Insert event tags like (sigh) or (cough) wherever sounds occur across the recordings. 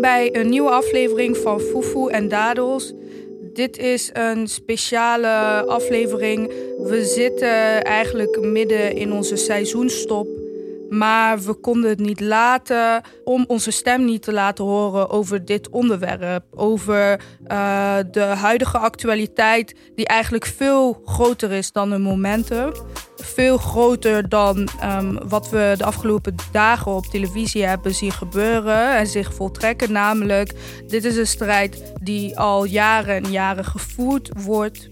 Bij een nieuwe aflevering van Fufu en Dadels. Dit is een speciale aflevering. We zitten eigenlijk midden in onze seizoenstop. Maar we konden het niet laten om onze stem niet te laten horen over dit onderwerp. Over uh, de huidige actualiteit, die eigenlijk veel groter is dan een momentum. Veel groter dan um, wat we de afgelopen dagen op televisie hebben zien gebeuren en zich voltrekken. Namelijk, dit is een strijd die al jaren en jaren gevoerd wordt.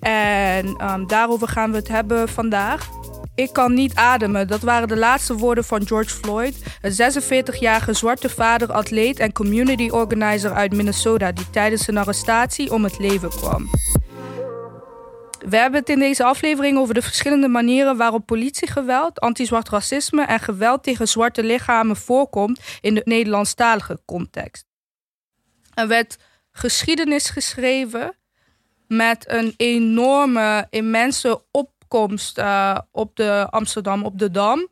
En um, daarover gaan we het hebben vandaag. Ik kan niet ademen. Dat waren de laatste woorden van George Floyd, een 46-jarige zwarte vader, atleet en community organizer uit Minnesota die tijdens zijn arrestatie om het leven kwam. We hebben het in deze aflevering over de verschillende manieren waarop politiegeweld, anti-zwart racisme en geweld tegen zwarte lichamen voorkomt in de Nederlandstalige context. Er werd geschiedenis geschreven met een enorme, immense op opkomst uh, op de Amsterdam, op de Dam.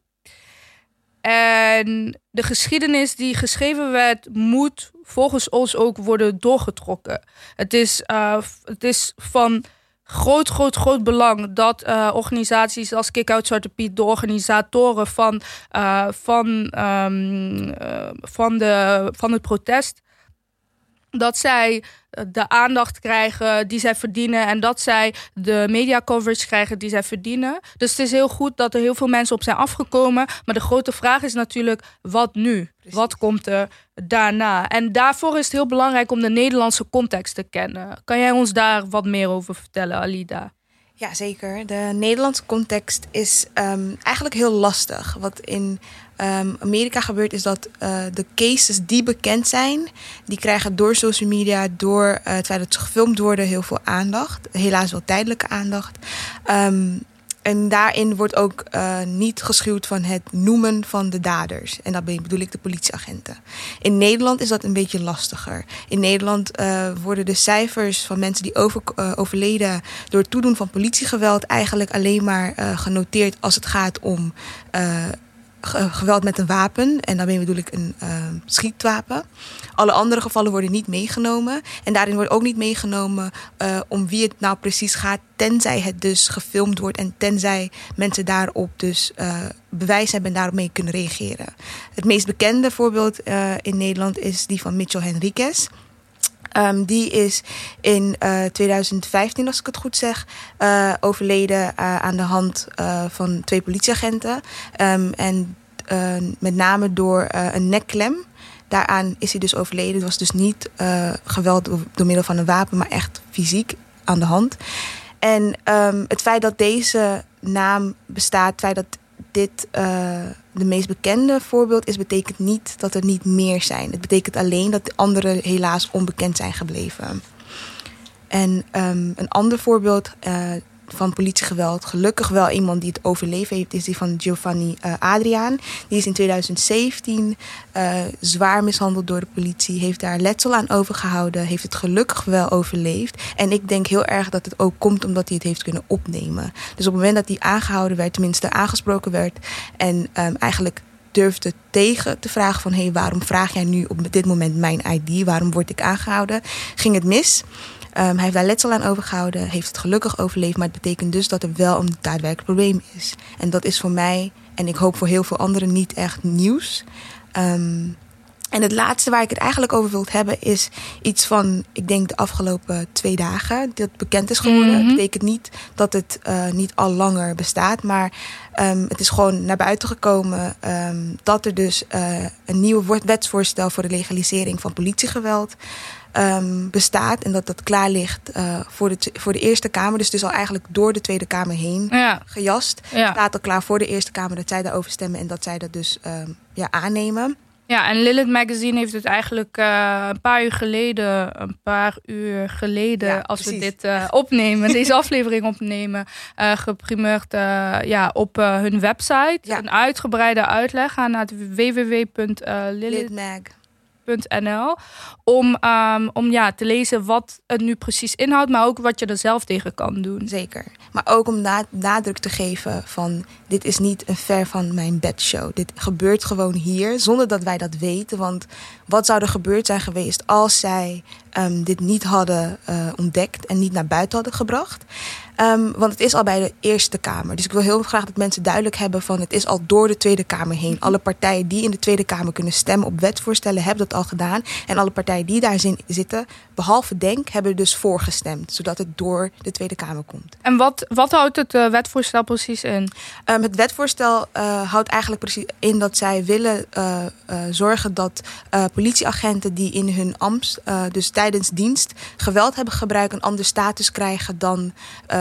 En de geschiedenis die geschreven werd, moet volgens ons ook worden doorgetrokken. Het is, uh, het is van groot, groot, groot belang dat uh, organisaties als Kick Out Zwarte Piet, de organisatoren van, uh, van, um, van, de, van het protest, dat zij eh, de aandacht krijgen die zij verdienen en dat zij de media coverage krijgen die zij verdienen. Dus het is heel goed dat er heel veel mensen op zijn afgekomen. Maar de grote vraag is natuurlijk: wat nu? Wat komt er daarna? En daarvoor is het heel belangrijk om de Nederlandse context te kennen. Kan jij ons daar wat meer over vertellen, Alida? Ja, zeker. De Nederlandse context is um, eigenlijk heel lastig. Wat in um, Amerika gebeurt is dat uh, de cases die bekend zijn, die krijgen door social media, door uh, het gefilmd worden, heel veel aandacht. Helaas wel tijdelijke aandacht. Um, en daarin wordt ook uh, niet geschuwd van het noemen van de daders. En dat bedoel ik de politieagenten. In Nederland is dat een beetje lastiger. In Nederland uh, worden de cijfers van mensen die over, uh, overleden door het toedoen van politiegeweld eigenlijk alleen maar genoteerd als het gaat om geweld met een wapen. En daarmee bedoel ik een uh, schietwapen. Alle andere gevallen worden niet meegenomen. En daarin wordt ook niet meegenomen uh, om wie het nou precies gaat. Tenzij het dus gefilmd wordt en tenzij mensen daarop dus uh, bewijs hebben en daarop mee kunnen reageren. Het meest bekende voorbeeld in Nederland is die van Mitchell Henriquez. Um, die is in uh, 2015, als ik het goed zeg, uh, overleden uh, aan de hand van twee politieagenten. Um, en met name door een nekklem. Daaraan is hij dus overleden. Het was dus niet geweld door, middel van een wapen, maar echt fysiek aan de hand. En um, het feit dat deze naam bestaat, het feit dat dit de meest bekende voorbeeld is, betekent niet dat er niet meer zijn. Het betekent alleen dat de anderen helaas onbekend zijn gebleven. En um, een ander voorbeeld uh, van politiegeweld, gelukkig wel iemand die het overleven heeft, is die van Giovanni uh, Adriaan. Die is in 2017 uh, zwaar mishandeld door de politie, heeft daar letsel aan overgehouden, heeft het gelukkig wel overleefd. En ik denk heel erg dat het ook komt omdat hij het heeft kunnen opnemen. Dus op het moment dat hij aangehouden werd, tenminste aangesproken werd en um, eigenlijk durfde tegen te vragen van... hé, hey, waarom vraag jij nu op dit moment mijn ID? Waarom word ik aangehouden? Ging het mis. Um, hij heeft daar letsel aan overgehouden, heeft het gelukkig overleefd... maar het betekent dus dat er wel een daadwerkelijk probleem is. En dat is voor mij, en ik hoop voor heel veel anderen, niet echt nieuws... Um, en het laatste waar ik het eigenlijk over wil hebben is iets van, ik denk de afgelopen twee dagen, dat bekend is geworden. -hmm. Het betekent niet dat het uh, niet al langer bestaat, maar um, het is gewoon naar buiten gekomen um, dat er dus uh, een nieuw wetsvoorstel voor de legalisering van politiegeweld um, bestaat. En dat dat klaar ligt uh, voor, de, voor de Eerste Kamer. Dus het is al eigenlijk door de Tweede Kamer heen ja. gejast. Ja. Staat al klaar voor de Eerste Kamer dat zij daarover stemmen en dat zij dat dus ja, aannemen. Ja, en Lilith Magazine heeft het eigenlijk uh, een paar uur geleden, een paar uur geleden, ja, als precies. we dit uh, (laughs) opnemen, deze aflevering opnemen, uh, geprimeerd ja, op hun website. Ja. Een uitgebreide uitleg. Ga naar www.lilithmag om, ehm, om ja, te lezen wat het nu precies inhoudt, maar ook wat je er zelf tegen kan doen. Zeker. Maar ook om nadruk te geven van dit is niet een ver van mijn bedshow. Dit gebeurt gewoon hier zonder dat wij dat weten. Want wat zou er gebeurd zijn geweest als zij um, dit niet hadden uh, ontdekt en niet naar buiten hadden gebracht? Um, want het is al bij de Eerste Kamer. Dus ik wil heel graag dat mensen duidelijk hebben van het is al door de Tweede Kamer heen. Alle partijen die in de Tweede Kamer kunnen stemmen op wetsvoorstellen hebben dat al gedaan. En alle partijen die daar zitten, behalve Denk, hebben dus voorgestemd. Zodat het door de Tweede Kamer komt. En wat, wat houdt het uh, wetvoorstel precies in? Um, het wetvoorstel uh, houdt eigenlijk precies in dat zij willen uh, zorgen dat politieagenten die in hun ambt, dus tijdens dienst, geweld hebben gebruikt, een ander status krijgen dan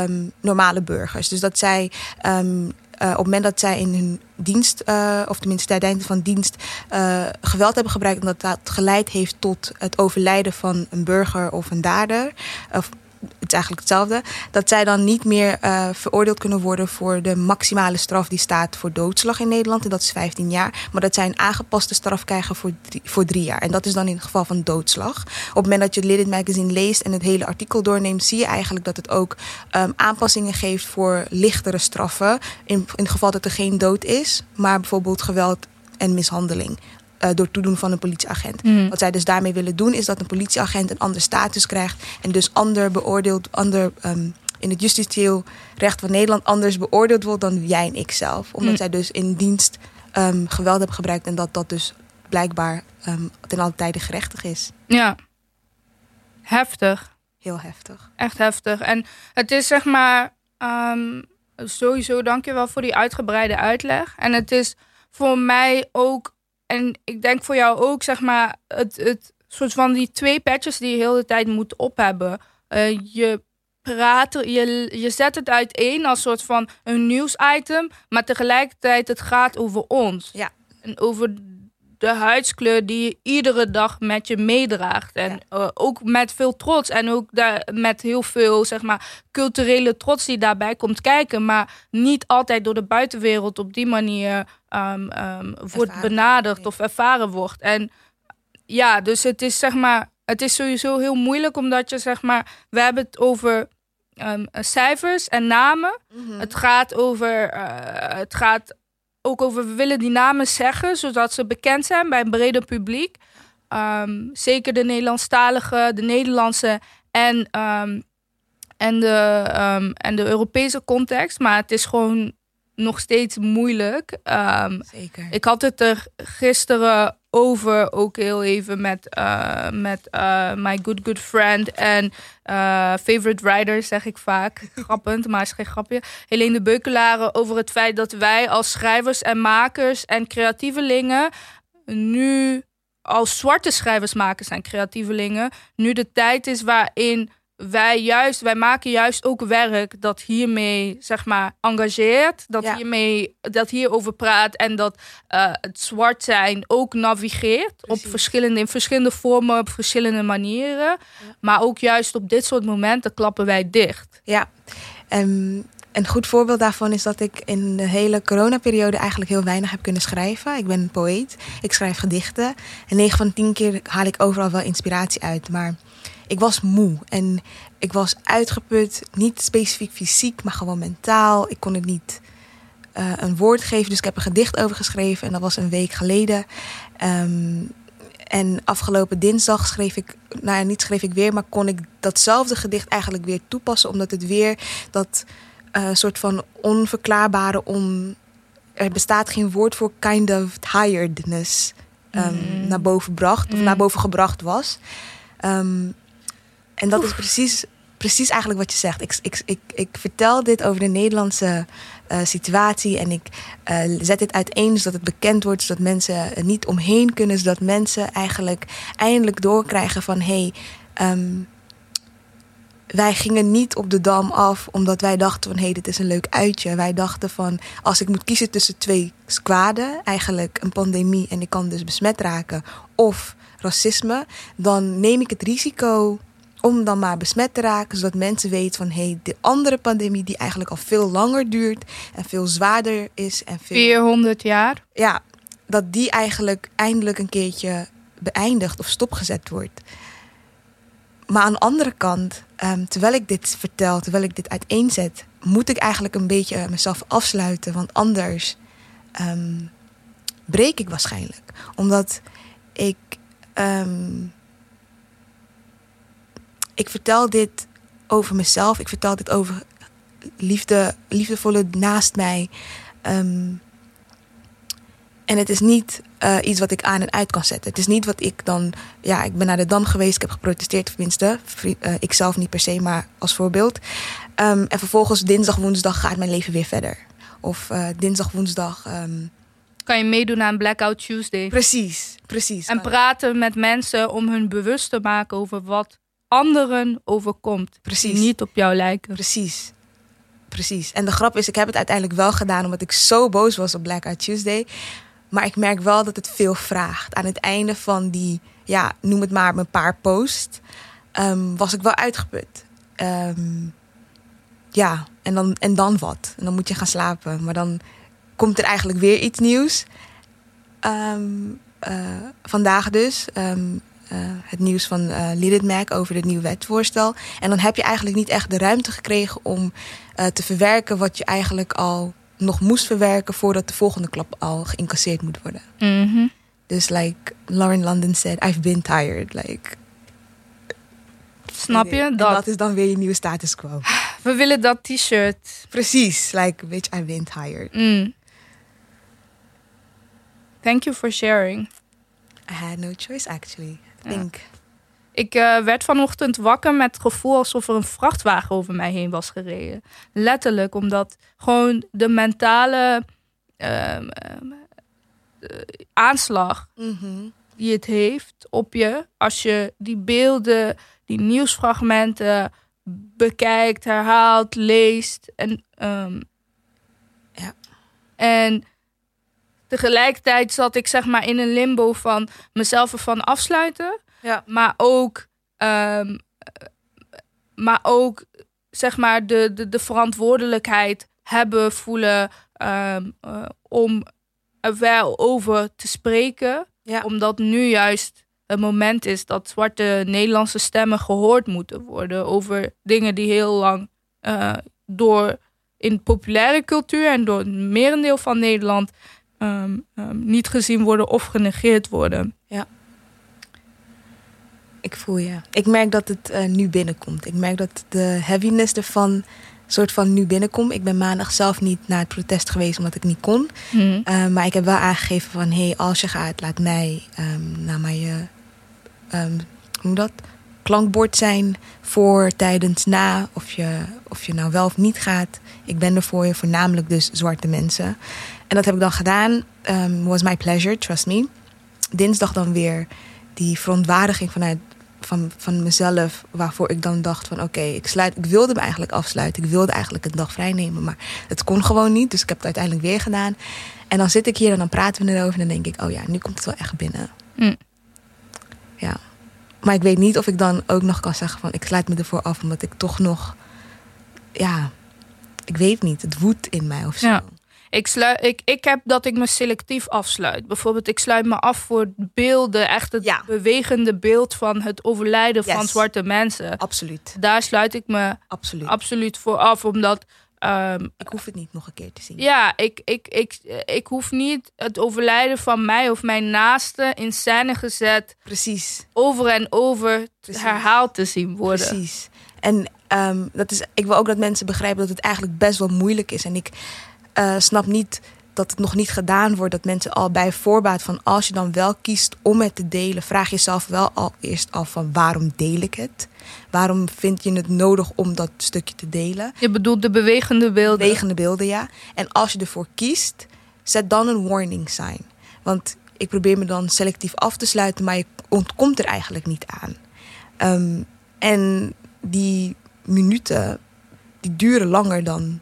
um, normale burgers. Dus dat zij um, uh, op het moment dat zij in hun dienst, uh, of tenminste tijdens van dienst, uh, geweld hebben gebruikt, en dat dat geleid heeft tot het overlijden van een burger of een dader, of het is eigenlijk hetzelfde. Dat zij dan niet meer uh, veroordeeld kunnen worden voor de maximale straf die staat voor doodslag in Nederland. En dat is 15 jaar. Maar dat zij een aangepaste straf krijgen voor drie, voor drie jaar. En dat is dan in het geval van doodslag. Op het moment dat je Lidit Magazine leest en het hele artikel doorneemt, zie je eigenlijk dat het ook um, aanpassingen geeft voor lichtere straffen. In, in het geval dat er geen dood is, maar bijvoorbeeld geweld en mishandeling uh, door toedoen van een politieagent. Mm. Wat zij dus daarmee willen doen, is dat een politieagent een ander status krijgt en dus ander beoordeeld, ander um, in het justitieel recht van Nederland anders beoordeeld wordt dan jij en ik zelf. Omdat mm. zij dus in dienst um, geweld hebben gebruikt en dat dat dus blijkbaar um, ten alle tijde gerechtig is. Ja, heftig. Heel heftig. Echt heftig. En het is zeg maar, sowieso dankjewel voor die uitgebreide uitleg. En het is voor mij ook en ik denk voor jou ook, zeg maar, het, het soort van die twee patches die je heel de tijd moet ophebben. Uh, je praat, je, je zet het uiteen als soort van een nieuwsitem, maar tegelijkertijd het gaat over ons. Ja. En over de huidskleur die je iedere dag met je meedraagt. En ja. uh, ook met veel trots. En ook daar, met heel veel zeg maar, culturele trots die daarbij komt kijken. Maar niet altijd door de buitenwereld op die manier um, um, wordt benaderd of ervaren wordt. En ja, dus het is zeg maar. Het is sowieso heel moeilijk omdat je zeg maar. We hebben het over um, cijfers en namen. Mm -hmm. Het gaat over. Uh, het gaat ook over. We willen die namen zeggen zodat ze bekend zijn bij een breder publiek. Um, zeker de Nederlandstalige, de Nederlandse en, um, en, de, um, en de Europese context. Maar het is gewoon nog steeds moeilijk. Um, Zeker. Ik had het er gisteren over, ook heel even met, uh, met uh, my good good friend en uh, favorite writer, zeg ik vaak. (laughs) Grappend, maar is geen grapje. Helene de Beukelaren over het feit dat wij als schrijvers en makers en creatievelingen nu als zwarte schrijversmakers en creatievelingen nu de tijd is waarin wij juist, wij maken juist ook werk dat hiermee, zeg maar, engageert. Dat, ja. hiermee, dat hierover praat en dat uh, het zwart zijn ook navigeert. Op verschillende, in verschillende vormen, op verschillende manieren. Ja. Maar ook juist op dit soort momenten klappen wij dicht. Ja, um, een goed voorbeeld daarvan is dat ik in de hele coronaperiode eigenlijk heel weinig heb kunnen schrijven. Ik ben poëet, ik schrijf gedichten. En 9 van de 10 keer haal ik overal wel inspiratie uit. Maar ik was moe en ik was uitgeput. Niet specifiek fysiek, maar gewoon mentaal. Ik kon het niet uh, een woord geven. Dus ik heb een gedicht over geschreven en dat was een week geleden. Um, en afgelopen dinsdag schreef ik, nou ja, niet schreef ik weer, maar kon ik datzelfde gedicht eigenlijk weer toepassen. Omdat het weer dat uh, soort van onverklaarbare, on, er bestaat geen woord voor kind of tiredness um, mm. naar boven bracht, of mm. naar boven gebracht was. Um, en dat Oef. is precies, precies eigenlijk wat je zegt. Ik, ik, ik, ik vertel dit over de Nederlandse uh, situatie en ik uh, zet dit uiteen zodat het bekend wordt, zodat mensen er niet omheen kunnen, zodat mensen eigenlijk eindelijk doorkrijgen van hé, hey, um, wij gingen niet op de dam af omdat wij dachten van hé, hey, dit is een leuk uitje. Wij dachten van als ik moet kiezen tussen twee kwaden, eigenlijk een pandemie en ik kan dus besmet raken, of racisme, dan neem ik het risico om dan maar besmet te raken, zodat mensen weten van hé, hey, de andere pandemie die eigenlijk al veel langer duurt en veel zwaarder is en veel 400 jaar. Ja, dat die eigenlijk eindelijk een keertje beëindigd of stopgezet wordt. Maar aan de andere kant, ehm, terwijl ik dit vertel, terwijl ik dit uiteenzet, moet ik eigenlijk een beetje mezelf afsluiten. Want anders ehm, breek ik waarschijnlijk. Omdat ik. ehm, ik vertel dit over mezelf. Ik vertel dit over liefde, liefdevolle naast mij. Ehm, en het is niet eh, iets wat ik aan en uit kan zetten. Het is niet wat ik dan. Ja, ik ben naar de dam geweest, ik heb geprotesteerd, tenminste. Vri- eh, ik zelf niet per se, maar als voorbeeld. Ehm, en vervolgens dinsdag, woensdag gaat mijn leven weer verder. Of eh, dinsdag, woensdag. ehm, Kan je meedoen aan Blackout Tuesday. precies, precies. En praten met mensen om hun bewust te maken over wat anderen overkomt. Precies. Die niet op jou lijken. Precies. Precies. En de grap is, ik heb het uiteindelijk wel gedaan omdat ik zo boos was op Blackout Tuesday. Maar ik merk wel dat het veel vraagt. Aan het einde van die, ja, noem het maar, mijn paar post, ehm, was ik wel uitgeput. Ehm, ja, en dan, en dan wat? En dan moet je gaan slapen. Maar dan komt er eigenlijk weer iets nieuws. Ehm, eh, vandaag dus. Eh, het nieuws van eh Lilith Mac over het nieuwe wetvoorstel. En dan heb je eigenlijk niet echt de ruimte gekregen om eh, te verwerken wat je eigenlijk al nog moest verwerken voordat de volgende klap al geïncasseerd moet worden. Mhm. Dus like Lauren London said, I've been tired. Like, Snap je? En Dat. dat is dan weer je nieuwe status quo. (sighs) We willen dat t-shirt. Precies, like bitch, I've been tired. Mm. Thank you for sharing. I had no choice actually. Ja. Ik eh, werd vanochtend wakker met het gevoel alsof er een vrachtwagen over mij heen was gereden. Letterlijk, omdat gewoon de mentale ehm, eh, aanslag Mhm. die het heeft op je. Als je die beelden, die nieuwsfragmenten bekijkt, herhaalt, leest. En, ehm, Ja. en tegelijkertijd zat ik zeg maar in een limbo van mezelf ervan afsluiten. Ja. Maar ook, ehm, eh, maar ook zeg maar de, de, de verantwoordelijkheid hebben, voelen ehm, eh, om er wel over te spreken. Ja. Omdat nu juist het moment is dat zwarte Nederlandse stemmen gehoord moeten worden over dingen die heel lang eh, door in populaire cultuur en door het merendeel van Nederland ehm, ehm, niet gezien worden of genegeerd worden. Ik voel je. Ik merk dat het eh, nu binnenkomt. Ik merk dat de heaviness ervan soort van nu binnenkomt. Ik ben maandag zelf niet naar het protest geweest omdat ik niet kon. Hm. Uh, maar ik heb wel aangegeven van... hé, hey, als je gaat, laat mij um, naar mijn... Um, hoe dat? Klankbord zijn voor, tijdens, na. Of je, of je nou wel of niet gaat. Ik ben er voor je, voornamelijk dus zwarte mensen. En dat heb ik dan gedaan. Um, was my pleasure, trust me. Dinsdag dan weer die verontwaardiging vanuit van, van mezelf, waarvoor ik dan dacht van oké, okay, ik sluit, ik wilde me eigenlijk afsluiten. Ik wilde eigenlijk een dag vrij nemen, maar het kon gewoon niet. Dus ik heb het uiteindelijk weer gedaan. En dan zit ik hier en dan praten we erover en dan denk ik, oh ja, nu komt het wel echt binnen. Mm. Ja. Maar ik weet niet of ik dan ook nog kan zeggen van ik sluit me ervoor af, omdat ik toch nog, ja, ik weet niet, het woedt in mij of zo. Ja. Ik, sluit, ik, ik heb dat ik me selectief afsluit. Bijvoorbeeld, ik sluit me af voor beelden, echt het Ja. bewegende beeld van het overlijden van zwarte mensen. Absoluut, Daar sluit ik me absoluut. absoluut voor af, omdat ehm, ik hoef het niet nog een keer te zien. ja, ik, ik, ik, ik hoef niet het overlijden van mij of mijn naaste in scène gezet Precies. over en over Precies. herhaald te zien worden. Precies. En ehm, dat is, ik wil ook dat mensen begrijpen dat het eigenlijk best wel moeilijk is. En ik uh, snap niet dat het nog niet gedaan wordt. Dat mensen al bij voorbaat van als je dan wel kiest om het te delen, vraag jezelf wel al eerst af van waarom deel ik het? Waarom vind je het nodig om dat stukje te delen? Je bedoelt de bewegende beelden. Bewegende beelden, ja. En als je ervoor kiest, zet dan een warning sign. Want ik probeer me dan selectief af te sluiten, maar je ontkomt er eigenlijk niet aan. Um, en die minuten, die duren langer dan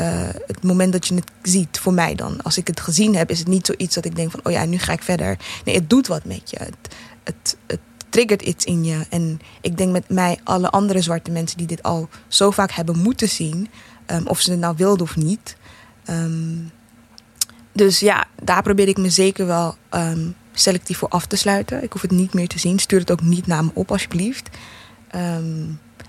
uh, het moment dat je het ziet, voor mij dan. Als ik het gezien heb, is het niet zoiets dat ik denk van... oh ja, nu ga ik verder. Nee, het doet wat met je. Het, het, triggert iets in je. En ik denk met mij, alle andere zwarte mensen... die dit al zo vaak hebben moeten zien... Um, of ze het nou wilden of niet. Um, dus ja, daar probeer ik me zeker wel um, selectief voor af te sluiten. Ik hoef het niet meer te zien. Stuur het ook niet naar me op, alsjeblieft. Ehm,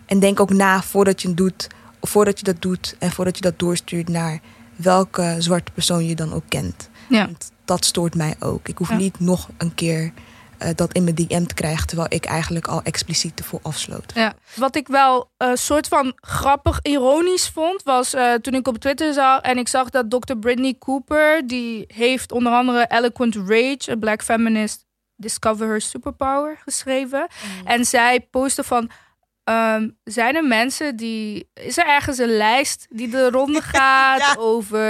en denk ook na voordat je, het doet, voordat je dat doet en voordat je dat doorstuurt naar welke zwarte persoon je dan ook kent. Ja. Want dat stoort mij ook. Ik hoef Ja. niet nog een keer eh, dat in mijn DM te krijgen, terwijl ik eigenlijk al expliciet ervoor afsloot. Ja. Wat ik wel een soort van grappig, ironisch vond, was eh, toen ik op Twitter zag en ik zag dat Dr. Brittany Cooper, die heeft onder andere Eloquent Rage, a black feminist, Discover Her Superpower geschreven. En zij postte van, ehm, zijn er mensen die, is er ergens een lijst die de ronde (laughs) gaat Ja. over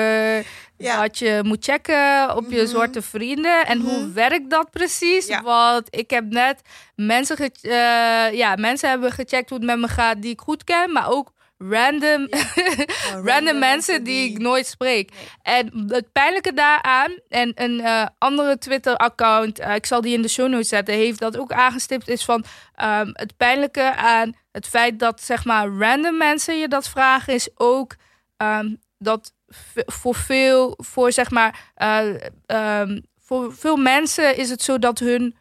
Ja. dat je moet checken op je Mhm. zwarte vrienden. En hoe Mhm. werkt dat precies? Ja. Want ik heb net mensen, ge- eh, ja, mensen hebben gecheckt hoe het met me gaat die ik goed ken, maar ook random, (laughs) random, mensen die, ik nooit spreek. En het pijnlijke daaraan, en een eh, andere Twitter-account, eh, ik zal die in de show notes zetten, heeft dat ook aangestipt, is van ehm, het pijnlijke aan het feit dat zeg maar random mensen je dat vragen, is ook ehm, dat voor veel, voor zeg maar, eh, ehm, voor veel mensen is het zo dat hun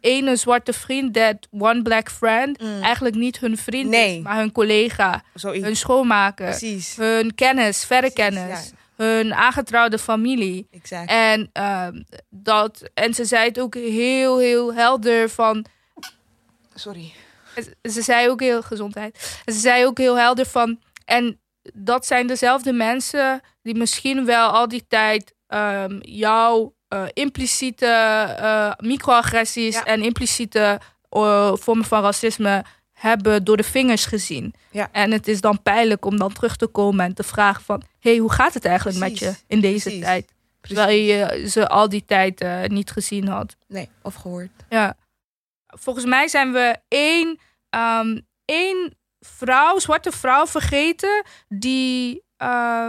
ene zwarte vriend, that one black friend, Mm. eigenlijk niet hun vriend Nee. is, maar hun collega, Zoiets. hun schoonmaker, Precies. hun kennis, verre Precies, kennis, ja. hun aangetrouwde familie. Exact. En, ehm, dat, en ze zei het ook heel, heel helder van. Sorry. Ze zei ook heel gezondheid. Ze zei ook heel helder van. En dat zijn dezelfde mensen die misschien wel al die tijd ehm, jouw eh, impliciete eh, microagressies Ja. en impliciete eh, vormen van racisme hebben door de vingers gezien. Ja. En het is dan pijnlijk om dan terug te komen en te vragen van... hé, hey, hoe gaat het eigenlijk met je in deze Precies. tijd? Terwijl je ze al die tijd niet gezien had. Nee, of gehoord. Ja. Volgens mij zijn we één, ehm, één vrouw, zwarte vrouw vergeten die. eh,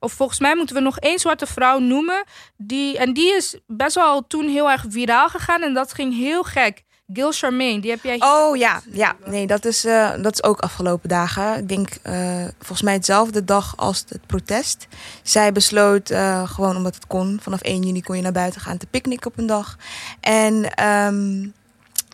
of volgens mij moeten we nog één zwarte vrouw noemen. Die, en die is best wel toen heel erg viraal gegaan. En dat ging heel gek. Gil Charmaine, die heb jij. Oh ja, ja. Nee, dat is, eh, dat is ook afgelopen dagen. Ik denk eh, volgens mij hetzelfde dag als het protest. Zij besloot gewoon omdat het kon. Vanaf 1 juni kon je naar buiten gaan te picknicken op een dag. En ehm,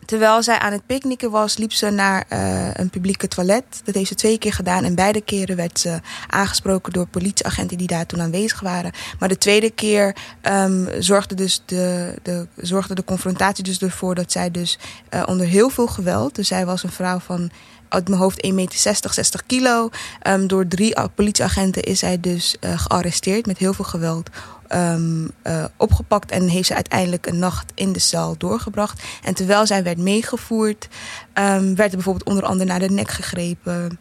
terwijl zij aan het picknicken was, liep ze naar eh, een publieke toilet. Dat heeft ze twee keer gedaan. En beide keren werd ze aangesproken door politieagenten die daar toen aanwezig waren. Maar de tweede keer ehm, zorgde, dus de, de, zorgde de confrontatie dus ervoor dat zij dus eh, onder heel veel geweld. Dus zij was een vrouw van uit mijn hoofd 1,60 meter, 60 kilo. Ehm, door drie politieagenten is zij dus eh, gearresteerd met heel veel geweld. Ehm, eh, opgepakt en heeft ze uiteindelijk een nacht in de cel doorgebracht. En terwijl zij werd meegevoerd, ehm, werd er bijvoorbeeld onder andere naar de nek gegrepen.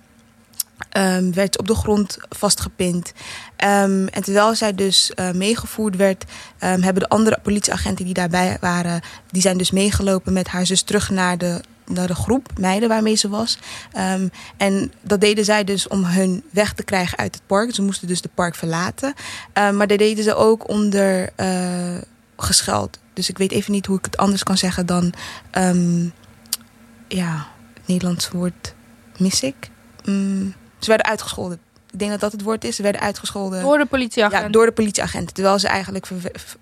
ehm, werd op de grond vastgepind. En terwijl zij dus eh, meegevoerd werd, hebben de andere politieagenten die daarbij waren, die zijn dus meegelopen met haar zus terug naar de, naar de groep meiden waarmee ze was. Ehm, en dat deden zij dus om hun weg te krijgen uit het park. Ze moesten dus het park verlaten. Ehm, maar dat deden ze ook onder eh, gescheld. Dus ik weet even niet hoe ik het anders kan zeggen dan... ehm, ja, het Nederlands woord mis ik. Mm, ze werden uitgescholden. Ik denk dat dat het woord is. Ze werden uitgescholden. Door de politieagent. Ja, door de politieagenten. Terwijl ze eigenlijk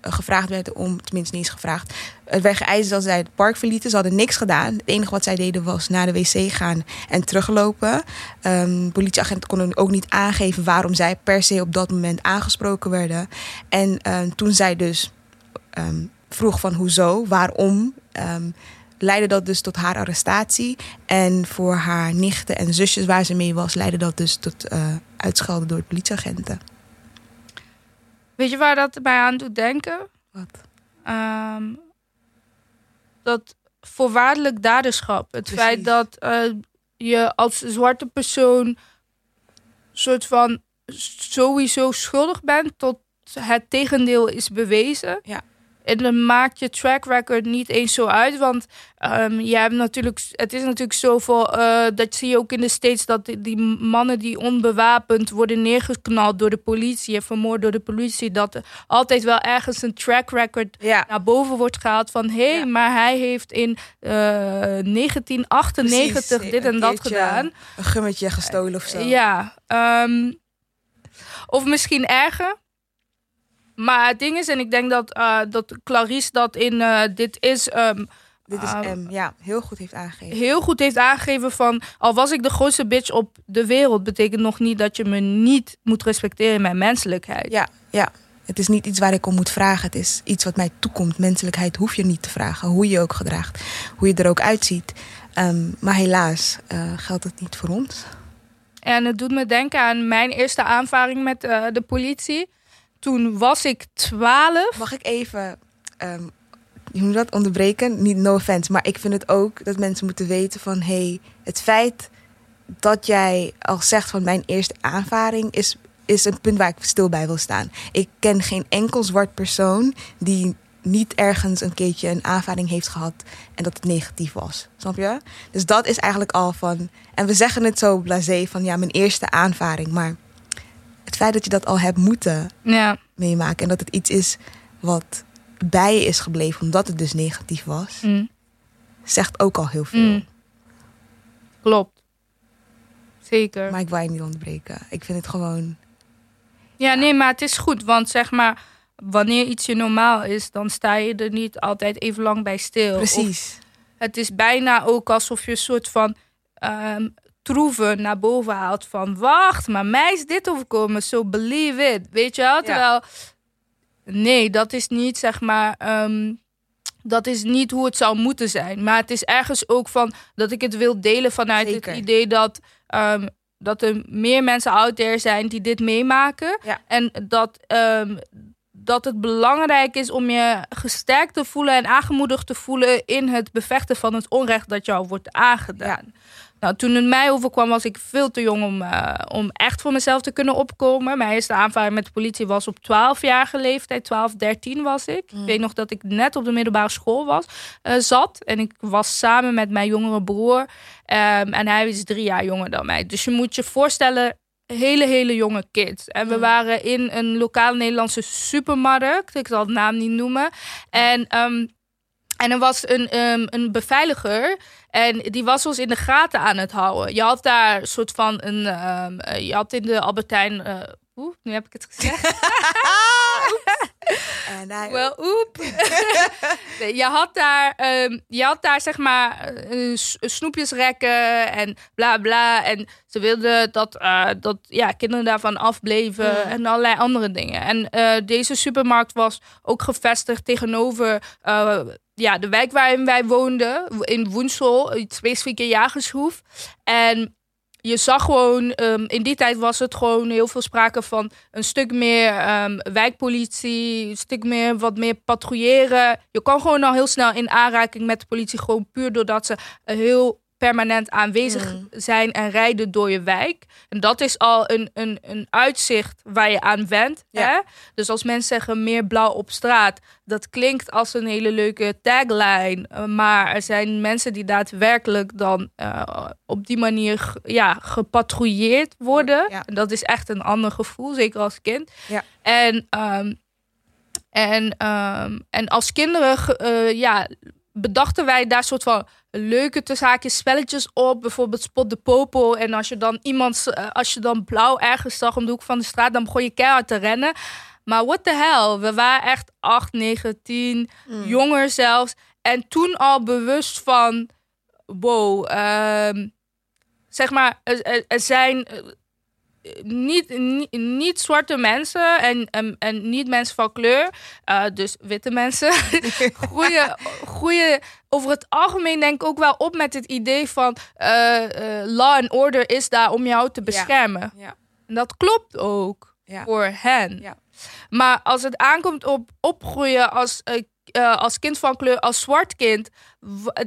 gevraagd werden om, tenminste niet eens gevraagd. Het werd geëist dat zij het park verlieten. Ze hadden niks gedaan. Het enige wat zij deden was naar de wc gaan en teruglopen. Ehm, politieagenten konden ook niet aangeven waarom zij per se op dat moment aangesproken werden. En ehm, toen zij dus ehm, vroeg van hoezo, waarom, leidde dat dus tot haar arrestatie. En voor haar nichten en zusjes waar ze mee was, leidde dat dus tot eh, uitschelden door de politieagenten. Weet je waar dat mij aan doet denken? Wat? Ehm, dat voorwaardelijk daderschap. Het Precies. feit dat eh, je als zwarte persoon soort van sowieso schuldig bent tot het tegendeel is bewezen. Ja. En dan maakt je track record niet eens zo uit. Want ehm, je hebt natuurlijk, het is natuurlijk zoveel. eh dat zie je ook in de States. Dat die, die mannen die onbewapend worden neergeknald door de politie. En vermoord door de politie. Dat er altijd wel ergens een track record Ja, naar boven wordt gehaald. Van hé, hey, Ja. maar hij heeft in eh 1998 Precies, dit en dat gedaan. een gummetje gestolen of zo. Ja. ehm, of misschien erger. Maar het ding is, en ik denk dat, uh, dat Clarice dat in uh, Dit is... Um, dit is M, ja, heel goed heeft aangegeven. Heel goed heeft aangegeven van... al was ik de grootste bitch op de wereld... betekent nog niet dat je me niet moet respecteren in mijn menselijkheid. Ja, ja. Het is niet iets waar ik om moet vragen. Het is iets wat mij toekomt. Menselijkheid hoef je niet te vragen. Hoe je je ook gedraagt. Hoe je er ook uitziet. Um, maar helaas uh, geldt het niet voor ons. En het doet me denken aan mijn eerste aanvaring met uh, de politie. Toen was ik 12. Mag ik even, um, je moet dat onderbreken? Niet no offense, maar ik vind het ook dat mensen moeten weten van... hey, het feit dat jij al zegt van mijn eerste aanvaring is is een punt waar ik stil bij wil staan. Ik ken geen enkel zwart persoon die niet ergens een keertje een aanvaring heeft gehad en dat het negatief was. Snap je? Dus dat is eigenlijk al van. En we zeggen het zo blasé van ja, mijn eerste aanvaring. Maar het feit dat je dat al hebt moeten ja. meemaken en dat het iets is wat bij je is gebleven omdat het dus negatief was, mm. zegt ook al heel veel. Mm. Klopt. Zeker. Maar ik wil je niet onderbreken. Ik vind het gewoon ja, nee, maar het is goed. Want zeg maar, wanneer iets je normaal is, dan sta je er niet altijd even lang bij stil. Precies. het is bijna ook alsof je een soort van um, troeven naar boven haalt. Van wacht, maar mij is dit overkomen, so believe it. Weet je wel? Terwijl, nee, dat is niet zeg maar. Um, dat is niet hoe het zou moeten zijn. Maar het is ergens ook van dat ik het wil delen vanuit het idee dat um, dat er meer mensen out there zijn die dit meemaken. En dat, um, dat het belangrijk is om je gesterkt te voelen en aangemoedigd te voelen in het bevechten van het onrecht dat jou wordt aangedaan. Nou, toen het mij overkwam, was ik veel te jong om, uh, om echt voor mezelf te kunnen opkomen. Mijn eerste aanvaring met de politie was op 12-jarige leeftijd. 12, 13 was ik. Mm. Ik weet nog dat ik net op de middelbare school was, uh, zat. En ik was samen met mijn jongere broer. Um, en hij is drie jaar jonger dan mij. Dus je moet je voorstellen, hele, hele jonge kids. En we mm. waren in een lokale Nederlandse supermarkt. Ik zal de naam niet noemen. En... Um, en er was een, um, een beveiliger en die was ons in de gaten aan het houden. Je had daar een soort van een. Um, je had in de Albertijn. Uh, Oeh, nu heb ik het gezegd. (laughs) En hij... Well, oep. (laughs) je, had daar, um, je had daar zeg maar uh, snoepjesrekken en bla bla. En ze wilden dat, uh, dat ja, kinderen daarvan afbleven mm. en allerlei andere dingen. En uh, deze supermarkt was ook gevestigd tegenover ja, de wijk waarin wij woonden. In Woensel, het specifieke jagershoef. En je zag gewoon, um, in die tijd was het gewoon heel veel sprake van een stuk meer um, wijkpolitie, een stuk meer wat meer patrouilleren. Je kan gewoon al heel snel in aanraking met de politie, gewoon puur doordat ze heel permanent aanwezig mm. zijn en rijden door je wijk. En dat is al een, een, een uitzicht waar je aan went. Hè? Dus als mensen zeggen meer blauw op straat, dat klinkt als een hele leuke tagline. Eh, maar er zijn mensen die daadwerkelijk dan uh, op die manier ja, gepatrouilleerd worden. En dat is echt een ander gevoel, zeker als kind. Ja. En, um, en, um, en als kinderen uh, ja, bedachten wij daar soort van leuke zaken spelletjes op. Bijvoorbeeld Spot de Popo. En als je dan iemand, eh, als je dan blauw ergens zag om de hoek van de straat, dan begon je keihard te rennen. Maar what the hell, we waren echt 8, 9, 10, jonger zelfs. En toen al bewust van, wow, uh, zeg maar, er, er zijn niet, niet, niet, zwarte mensen en, en, en, niet mensen van kleur, uh, dus witte mensen, (laughs) groeien, over het algemeen denk ik ook wel op met het idee van uh, uh, law and order is daar om jou te beschermen. Ja. ja. En dat klopt ook ja. voor hen. Ja. Maar als het aankomt op opgroeien als uh, als kind van kleur, als zwart kind.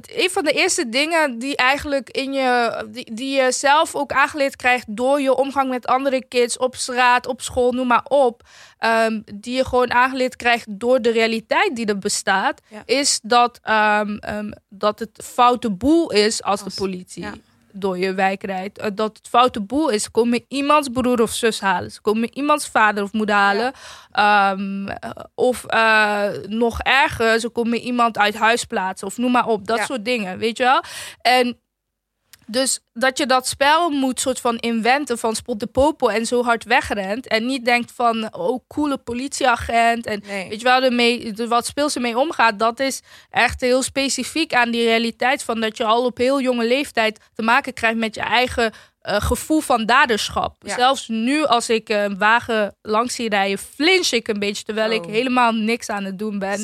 Een van de eerste dingen die eigenlijk in je, die, die je zelf ook aangeleerd krijgt door je omgang met andere kids op straat, op school, noem maar op. Um, die je gewoon aangeleerd krijgt door de realiteit die er bestaat, ja. is dat, um, um, dat het foute boel is als, als de politie. Ja door je wijk rijdt. Uh, dat het foute boel is. Ze komen iemands broer of zus halen. Ze komen iemands vader of moeder halen. Ja. Um, of uh, nog erger, ze komen iemand uit huis plaatsen. Of noem maar op. Dat ja. soort dingen, weet je wel. En Dus dat je dat spel moet soort van inventen van spot de popo en zo hard wegrent. En niet denkt van, oh, coole politieagent. En Nee. weet je wel, de mee, de, wat speelse mee omgaat, dat is echt heel specifiek aan die realiteit van dat je al op heel jonge leeftijd te maken krijgt met je eigen eh, gevoel van daderschap. Ja. Zelfs nu als ik een wagen langs zie rijden, flinch ik een beetje, terwijl ik helemaal niks aan het doen ben.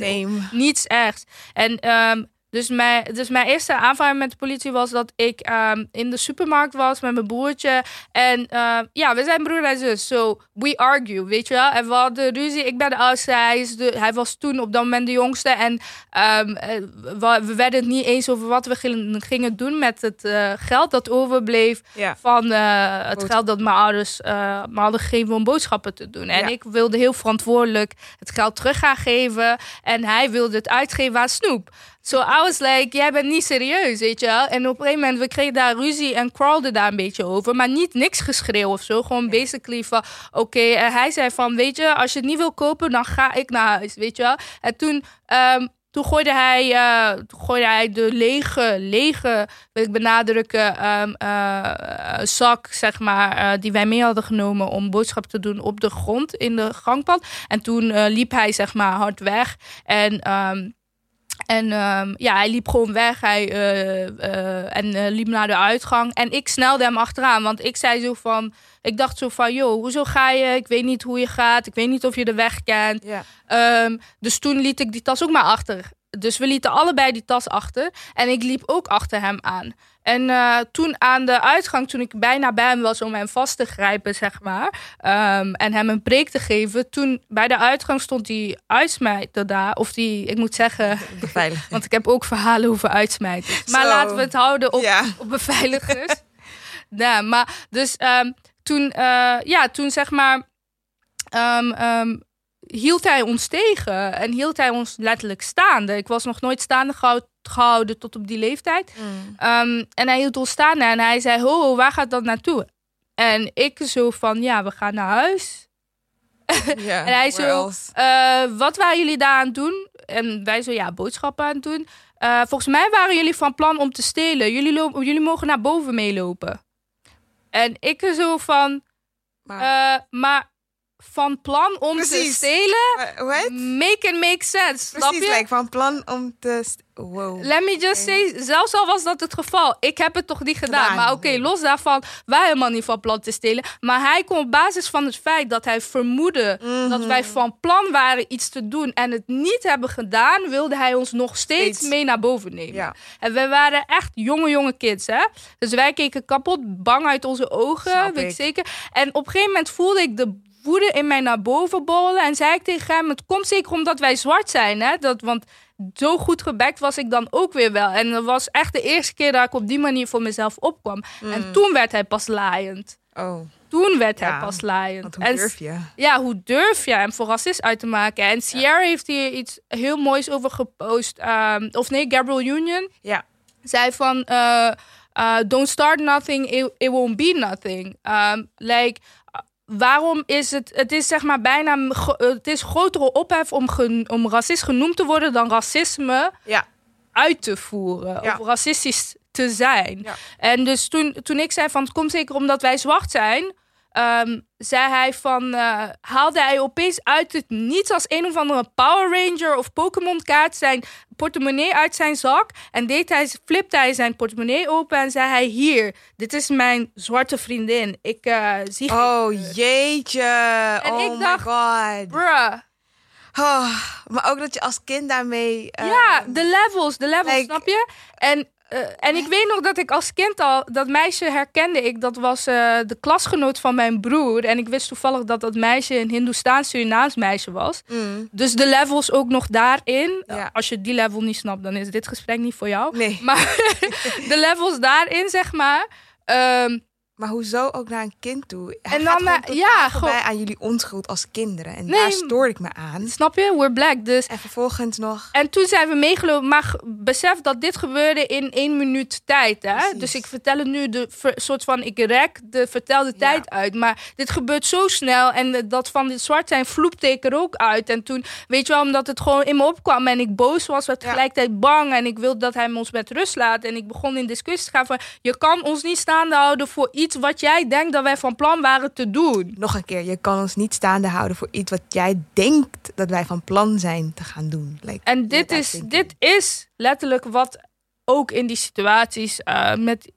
Niets ergs. En ehm, dus, mijn, dus mijn eerste aanvaring met de politie was dat ik ehm, in de supermarkt was met mijn broertje. En ehm, ja, we zijn broer en zus. So we argue, weet je wel. En we hadden ruzie. Ik ben de oudste. Hij, is de, hij was toen op dat moment de jongste. En ehm, eh, we, we werden het niet eens over wat we gingen, gingen doen met het eh, geld dat overbleef Ja. van eh, het geld dat mijn ouders me hadden gegeven om boodschappen te doen. En Ja. ik wilde heel verantwoordelijk het geld terug gaan geven. En hij wilde het uitgeven aan Snoep. So I was like, jij bent niet serieus, weet je wel. En op een gegeven moment, we kregen daar ruzie en crawlden daar een beetje over. Maar niet niks geschreeuw of zo. Gewoon basically van, oké. En hij zei van, weet je, als je het niet wil kopen, dan ga ik naar huis, weet je wel. En toen... ehm, toen gooide hij, eh, toen gooide hij de lege, lege, wil ik benadrukken, ehm, eh, eh, zak, zeg maar, die wij mee hadden genomen om boodschap te doen op de grond in de gangpad. En toen liep hij, zeg maar, hard weg. En, ehm, en ehm, ja, hij liep gewoon weg. Hij, eh, eh, en eh, liep naar de uitgang. En ik snelde hem achteraan, want ik zei zo van, ik dacht zo van, joh, hoezo ga je? Ik weet niet hoe je gaat. Ik weet niet of je de weg kent. Ja. Ehm, dus toen liet ik die tas ook maar achter. Dus we lieten allebei die tas achter. En ik liep ook achter hem aan. En eh, toen aan de uitgang, toen ik bijna bij hem was om hem vast te grijpen, zeg maar. ehm, en hem een preek te geven. Toen bij de uitgang stond die uitsmijter daar. Of die, ik moet zeggen, Beveiliging. (laughs) want ik heb ook verhalen over uitsmijters. (laughs) Maar Zo. laten we het houden op, Ja. op beveiligers. (laughs) ja, maar dus ehm, toen, eh, ja, toen zeg maar, ehm, hield hij ons tegen en hield hij ons letterlijk staande. Ik was nog nooit staande gehouden, gehouden tot op die leeftijd. Mm. Ehm, en hij hield ons staande en hij zei, ho, ho, waar gaat dat naartoe? En ik zo van, ja, we gaan naar huis. (laughs) En hij zo, eh, wat waren jullie daar aan het doen? En wij zo, ja, boodschappen aan het doen. Eh, volgens mij waren jullie van plan om te stelen. Jullie, jullie mogen naar boven meelopen. En ik zo van, Maar, eh, maar van plan om te stelen? What? Make it make sense, snap Precies, je? like, van plan om te... Wow. Let me just say, zelfs al was dat het geval, ik heb het toch niet gedaan. Gedaan. Maar oké, los daarvan, wij helemaal niet van plan te stelen. Maar hij kon op basis van het feit dat hij vermoedde Mhm. dat wij van plan waren iets te doen en het niet hebben gedaan, wilde hij ons nog steeds, Steeds. mee naar boven nemen. Ja. En wij waren echt jonge, jonge kids, hè? Dus wij keken kapot bang uit onze ogen, Snap weet ik. zeker. En op een gegeven moment voelde ik de woede in mij naar boven bollen. En zei ik tegen hem, het komt zeker omdat wij zwart zijn, hè? Dat, want zo goed gebekt was ik dan ook weer wel. En dat was echt de eerste keer dat ik op die manier voor mezelf opkwam. En toen werd hij pas laaiend. Oh, Toen werd Ja, hij pas laaiend. hoe En durf je? ja, hoe durf je hem voor racist uit te maken? En Sierra heeft hier iets heel moois over gepost. ehm, of nee, Gabriel Union. Ja. Zei van, eh, eh, don't start nothing, it, it won't be nothing. Um, like, waarom is het, het is zeg maar bijna, gro- het is grotere ophef om, gen- om racist genoemd te worden dan racisme Ja. uit te voeren. Ja. Of racistisch te zijn. Ja. En dus toen, toen ik zei van het komt zeker omdat wij zwart zijn, ehm, zei hij van eh, haalde hij opeens uit het niets als een of andere Power Ranger of Pokémon kaart zijn portemonnee uit zijn zak en deed hij, flipte hij zijn portemonnee open en zei hij hier, dit is mijn zwarte vriendin. Ik eh, zie Oh, jeetje. En oh ik my dacht, god. bruh. Oh, maar ook dat je als kind daarmee... Ja, de levels, de levels, like- snap je? En, eh, en ik weet nog dat ik als kind al, dat meisje herkende ik. Dat was eh, de klasgenoot van mijn broer. En ik wist toevallig dat dat meisje een Hindoestaans-Surinaams meisje was. mm, Dus de levels ook nog daarin. Ja. Als je die level niet snapt, dan is dit gesprek niet voor jou. nee. Maar (laughs) de levels daarin, zeg maar. ehm, Maar hoezo ook naar een kind toe? Hij En dan, eh, ja, gewoon- aan jullie onschuld als kinderen. En Nee, daar stoor ik me aan. Snap je? We're black. Dus En vervolgens nog... En toen zijn we meegelopen. Maar besef dat dit gebeurde in één minuut tijd. Hè? Precies. Dus ik vertel het nu de soort van. Ik rek de vertelde tijd uit. Maar dit gebeurt zo snel. En eh, dat van dit zwart zijn vloepte ik er ook uit. En toen, weet je wel, omdat het gewoon in me opkwam. En ik boos was, werd Ja. tegelijkertijd bang. En ik wilde dat hij ons met rust laat. En ik begon in discussie te gaan van. Je kan ons niet staande houden voor iets wat jij denkt dat wij van plan waren te doen. Nog een keer, je kan ons niet staande houden voor iets wat jij denkt dat wij van plan zijn te gaan doen. Like, En dit is, thinking. dit is letterlijk wat ook in die situaties eh, met,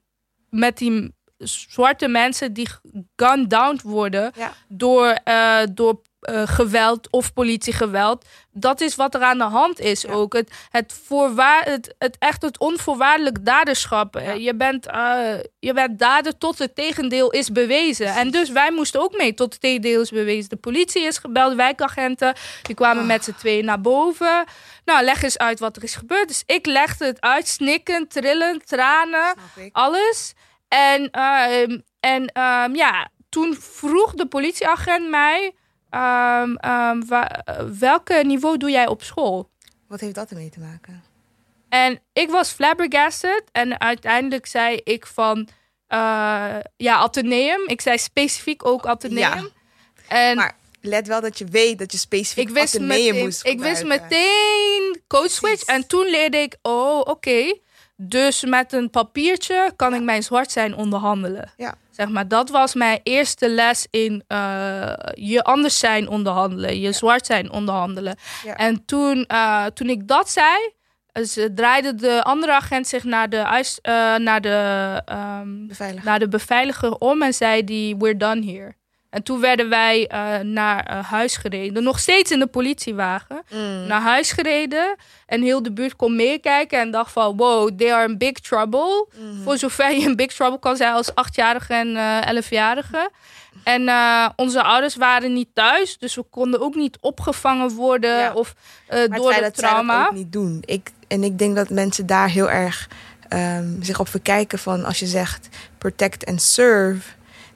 met die zwarte mensen die gunned down worden Ja. door, eh, door eh, geweld of politiegeweld. Dat is wat er aan de hand is Ja. ook. Het, het, voorwaar, het, het echt het onvoorwaardelijk daderschap. Ja. Je, bent, eh, je bent dader tot het tegendeel is bewezen. En dus wij moesten ook mee tot het tegendeel is bewezen. De politie is gebeld, wijkagenten. Die kwamen Ah. met z'n tweeën naar boven. Nou, leg eens uit wat er is gebeurd. Dus ik legde het uit, snikken, trillen, tranen alles. En, ehm, en ehm, ja, toen vroeg de politieagent mij: ehm, ehm, wa- eh, welke niveau doe jij op school? Wat heeft dat ermee te maken? En ik was flabbergasted. En uiteindelijk zei ik van eh, ja, Atheneum. Ik zei specifiek ook Atheneum. Ja. En Maar let wel dat je weet dat je specifiek ik wist, Atheneum meteen, moest ik wist meteen code switch. Precies. En toen leerde ik, oh, oké. Dus met een papiertje kan ik mijn zwart zijn onderhandelen. Ja. Zeg maar, dat was mijn eerste les in eh, je anders zijn onderhandelen. Je zwart zijn onderhandelen. En toen, eh, toen ik dat zei, ze draaide de andere agent zich naar de, eh, naar de, ehm, naar de beveiliger om en zei die, we're done here. En toen werden wij eh, naar eh, huis gereden. Nog steeds in de politiewagen. Mm. Naar huis gereden. En heel de buurt kon meekijken en dacht van... wow, they are in big trouble. Mhm. Voor zover je in big trouble kan zijn als achtjarige en eh, elfjarige. En eh, onze ouders waren niet thuis. Dus we konden ook niet opgevangen worden Ja. of door het dat zij dat trauma. ook niet doen. Ik, en ik denk dat mensen daar heel erg ehm, zich op verkijken van als je zegt protect and serve.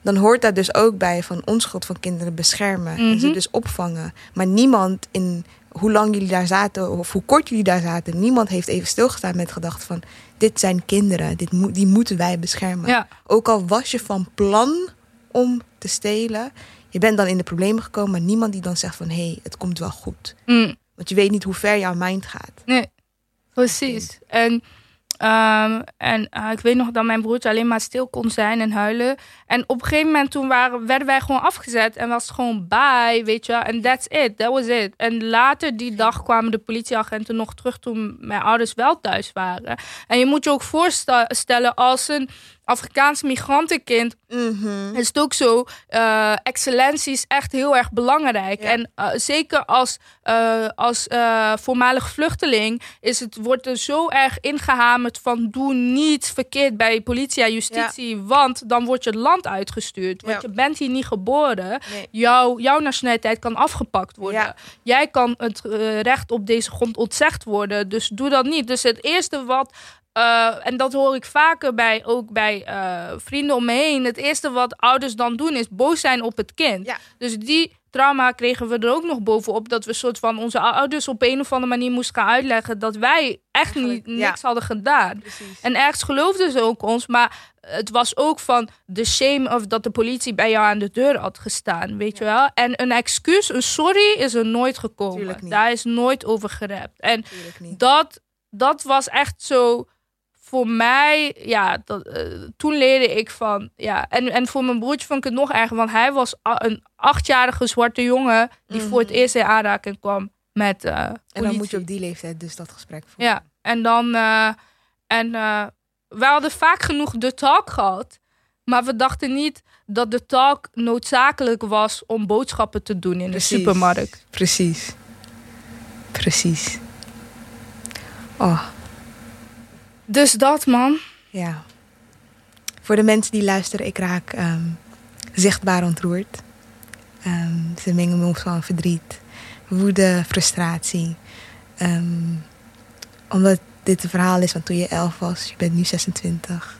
Dan hoort daar dus ook bij van onschuld van kinderen beschermen. En ze Mhm. dus opvangen. Maar niemand in hoe lang jullie daar zaten of hoe kort jullie daar zaten. Niemand heeft even stilgestaan met gedacht van dit zijn kinderen. Dit moet die moeten wij beschermen. Ja, Ook al was je van plan om te stelen. Je bent dan in de problemen gekomen. Maar niemand die dan zegt van hé, hey, het komt wel goed. mm. Want je weet niet hoe ver jouw mind gaat. Nee, precies. En, ehm, en eh, ik weet nog dat mijn broertje alleen maar stil kon zijn en huilen. En op een gegeven moment toen waren, werden wij gewoon afgezet en was het gewoon bye, weet je. En that's it, that was it. En later die dag kwamen de politieagenten nog terug toen mijn ouders wel thuis waren. En je moet je ook voorstellen als een Afrikaans migrantenkind is het ook zo, eh, excellentie is echt heel erg belangrijk. Ja. En eh, zeker als, eh, als voormalig vluchteling is het, wordt er zo erg ingehamerd van doe niet verkeerd bij politie en justitie, want dan wordt je het land uitgestuurd. Want Ja. je bent hier niet geboren. Nee. Jouw, jouw nationaliteit kan afgepakt worden. Jij kan het recht op deze grond ontzegd worden. Dus doe dat niet. Dus het eerste wat eh, en dat hoor ik vaker bij, ook bij eh, vrienden om me heen. Het eerste wat ouders dan doen is boos zijn op het kind. Ja. Dus die trauma kregen we er ook nog bovenop. Dat we soort van onze ouders op een of andere manier moesten gaan uitleggen dat wij echt niet, ja. niks hadden gedaan. Precies. En ergens geloofden ze ook ons, maar het was ook van de shame of dat de politie bij jou aan de deur had gestaan, weet je wel? En een excuus, een sorry is er nooit gekomen. Daar is nooit over gerept. En dat, dat was echt zo voor mij, ja, dat, eh, toen leerde ik van, ja, en, en voor mijn broertje vond ik het nog erger, want hij was een achtjarige zwarte jongen die voor het eerst in aanraking kwam met eh En dan moet je op die leeftijd dus dat gesprek voeren. Ja, en dan, eh en wij hadden vaak genoeg de talk gehad, maar we dachten niet dat de talk noodzakelijk was om boodschappen te doen in Precies. de supermarkt. Precies. Precies. Oh, Dus dat, man. ja. Voor de mensen die luisteren, ik raak ehm, zichtbaar ontroerd. Ehm, ze mengen me van verdriet, woede, frustratie. Ehm, omdat dit een verhaal is van toen je elf was, je bent nu 26.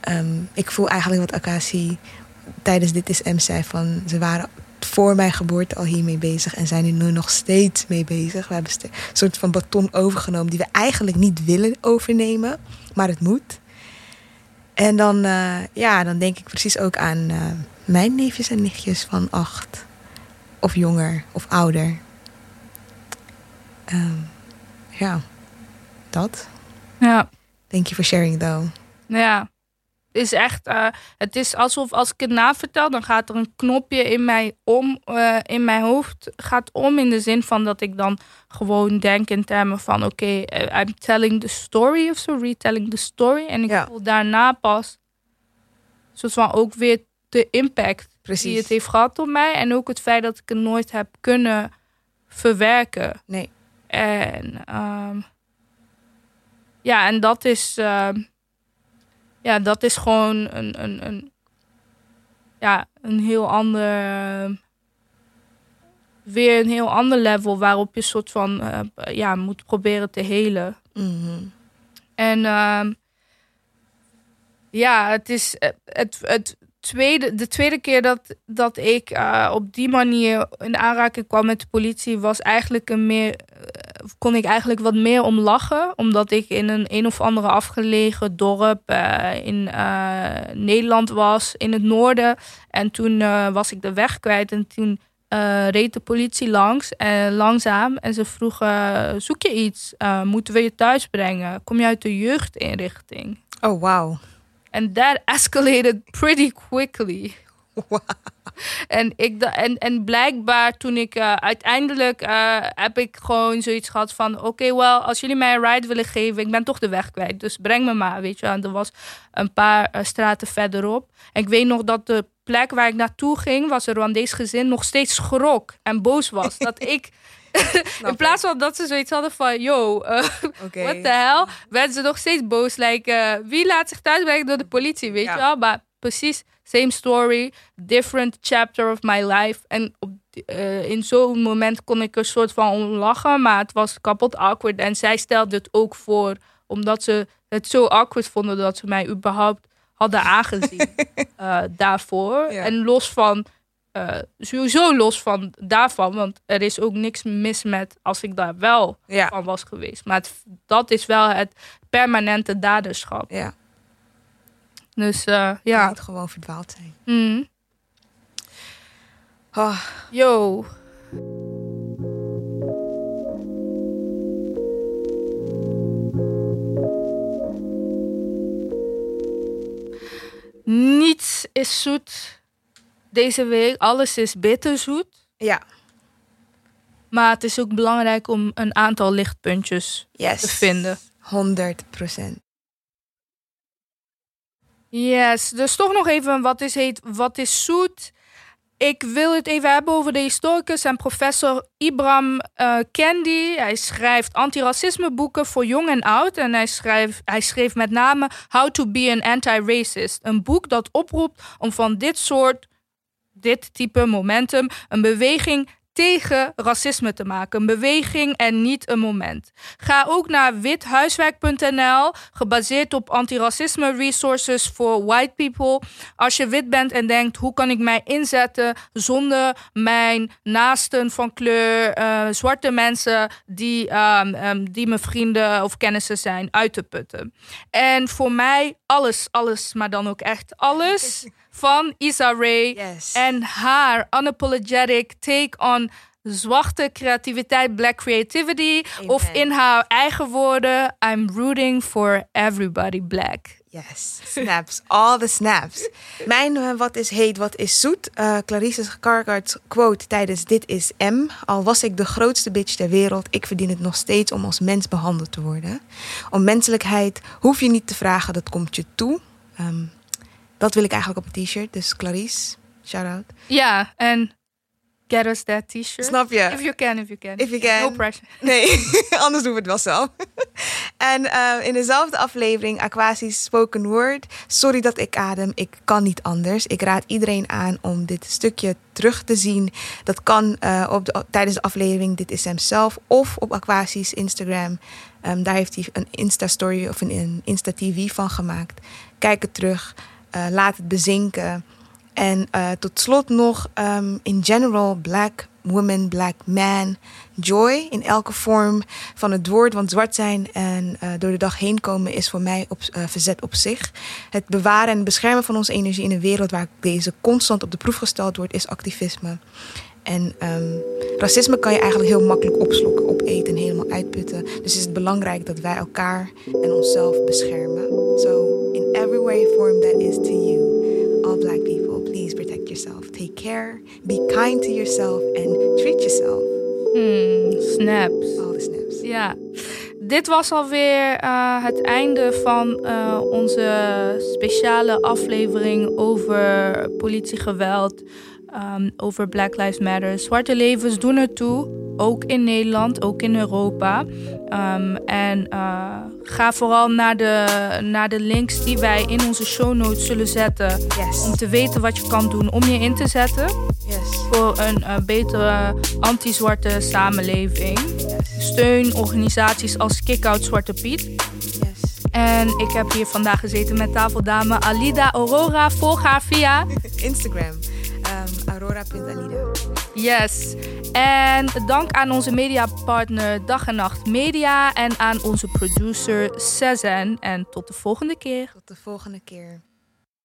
ehm, ik voel eigenlijk wat Akasi tijdens Dit is M zei van... ze waren voor mijn geboorte al hiermee bezig en zijn er nu nog steeds mee bezig. We hebben een soort van baton overgenomen die we eigenlijk niet willen overnemen, maar het moet. En dan, uh, ja, dan denk ik precies ook aan uh, mijn neefjes en nichtjes van acht. Of jonger, of ouder. Um, ja, dat. Ja. Thank you for sharing though. Ja, is echt, uh, het is alsof als ik het navertel, dan gaat er een knopje in mij om, uh, in mijn hoofd gaat om. In de zin van dat ik dan gewoon denk in termen van, oké, okay, uh, I'm telling the story of zo, retelling the story. En ik ja. voel daarna pas, soort van ook weer de impact Precies. die het heeft gehad op mij. En ook het feit dat ik het nooit heb kunnen verwerken. Nee. En um, ja, en dat is ja, dat is gewoon een, een, een, ja, een heel ander. Weer een heel ander level waarop je soort van uh, ja, moet proberen te helen. Mm -hmm. En uh, ja, het is het, het tweede, de tweede keer dat, dat ik uh, op die manier in aanraking kwam met de politie, was eigenlijk een meer. Kon ik eigenlijk wat meer om lachen. Omdat ik in een een of andere afgelegen dorp uh, in uh, Nederland was, in het noorden. En toen was ik de weg kwijt. En toen reed de politie langs, en langzaam. En ze vroegen: zoek je iets? moeten we je thuis brengen? Kom je uit de jeugdinrichting? Oh, wauw. And that escalated pretty quickly. Wow. (laughs) En, ik, en, en blijkbaar toen ik uh, uiteindelijk uh, heb ik gewoon zoiets gehad van... Oké, okay, wel, als jullie mij een ride willen geven, ik ben toch de weg kwijt. Dus breng me maar, weet je. En er was een paar uh, straten verderop. En ik weet nog dat de plek waar ik naartoe ging, was een Rwandees gezin, nog steeds schrok en boos was. dat (laughs) ik (laughs) in plaats van dat ze zoiets hadden van, yo, uh, okay. what the hell, werden ze nog steeds boos. Like, uh, wie laat zich thuisbrengen door de politie, weet Ja. je wel? Maar precies, same story, different chapter of my life. En op, eh, in zo'n moment kon ik er soort van om lachen, maar het was kapot awkward. En zij stelde het ook voor, omdat ze het zo awkward vonden dat ze mij überhaupt hadden (laughs) aangezien eh, daarvoor. Ja. En los van, eh, sowieso los van daarvan, want er is ook niks mis met als ik daar wel Ja. van was geweest. Maar het- dat is wel het permanente daderschap. Ja. Dus Je ja. moet gewoon verdwaald zijn. Mm. Oh, Yo. Niets is zoet deze week. Alles is bitterzoet. ja. Maar het is ook belangrijk om een aantal lichtpuntjes Yes. te vinden. 100 procent. Yes, dus toch nog even wat is heet, wat is zoet. Ik wil het even hebben over de historicus en professor Ibram eh, Kendi. Hij schrijft antiracismeboeken voor jong en oud. En hij, schrijft, hij schreef met name How to be an Anti-Racist. Een boek dat oproept om van dit soort, dit type momentum, een beweging tegen racisme te maken. Een beweging en niet een moment. Ga ook naar withuiswerk.nl, gebaseerd op antiracisme resources voor white people. Als je wit bent en denkt, hoe kan ik mij inzetten zonder mijn naasten van kleur, eh, zwarte mensen die, ehm, ehm, die mijn vrienden of kennissen zijn, uit te putten. En voor mij alles, alles, maar dan ook echt alles (laughs) van Issa Rae Yes. en haar unapologetic take on zwarte creativiteit, black creativity. Amen. Of in haar eigen woorden, I'm rooting for everybody black. Yes, snaps. All the snaps. Mijn eh, wat is heet, wat is zoet. Eh Clarice Cargart quote tijdens Dit is M. Al was ik de grootste bitch ter wereld, ik verdien het nog steeds om als mens behandeld te worden. Om menselijkheid hoef je niet te vragen, dat komt je toe. Ehm, dat wil ik eigenlijk op een t-shirt, dus Clarice, shout out. Ja, en get us that t-shirt. Snap je? If you can, if you can. If you can. No pressure. (laughs) Nee, (laughs) anders doen we het wel zelf. (laughs) En uh, in dezelfde aflevering, Aquasi's Spoken Word. Sorry dat ik adem, ik kan niet anders. Ik raad iedereen aan om dit stukje terug te zien. Dat kan uh, op de, tijdens de aflevering Dit is hem zelf of op Aquasi's Instagram. Um, daar heeft hij een Insta-story of een, een Insta-TV van gemaakt. Kijk het terug, uh, laat het bezinken. En uh, tot slot nog um, in general black woman, black man, joy in elke vorm van het woord. Want zwart zijn en uh, door de dag heen komen is voor mij op, verzet op zich. Het bewaren en beschermen van onze energie in een wereld waar deze constant op de proef gesteld wordt, is activisme. En um, racisme kan je eigenlijk heel makkelijk opslokken, opeten en helemaal uitputten. Dus is het belangrijk dat wij elkaar en onszelf beschermen. In every way form that is to you, all black people, please protect yourself. Take care, be kind to yourself and treat yourself. Hmm, snaps. All the snaps. Ja. Dit was alweer uh, het einde van uh, onze speciale aflevering over politiegeweld. Um, over Black Lives Matter. Zwarte levens doen ertoe, ook in Nederland, ook in Europa. Um, en uh, ga vooral naar de, naar de links die wij in onze show notes zullen zetten. Yes. Om te weten wat je kan doen om je in te zetten. Yes. Voor een uh, betere anti-zwarte samenleving. Yes. Steun organisaties als Kick-Out Zwarte Piet. Yes. En ik heb hier vandaag gezeten met tafeldame Alida Aurora. Volg haar via (laughs) Instagram. Um, Aurora.alida. Yes. En dank aan onze mediapartner Dag en Nacht Media en aan onze producer Sezen. En tot de volgende keer. Tot de volgende keer.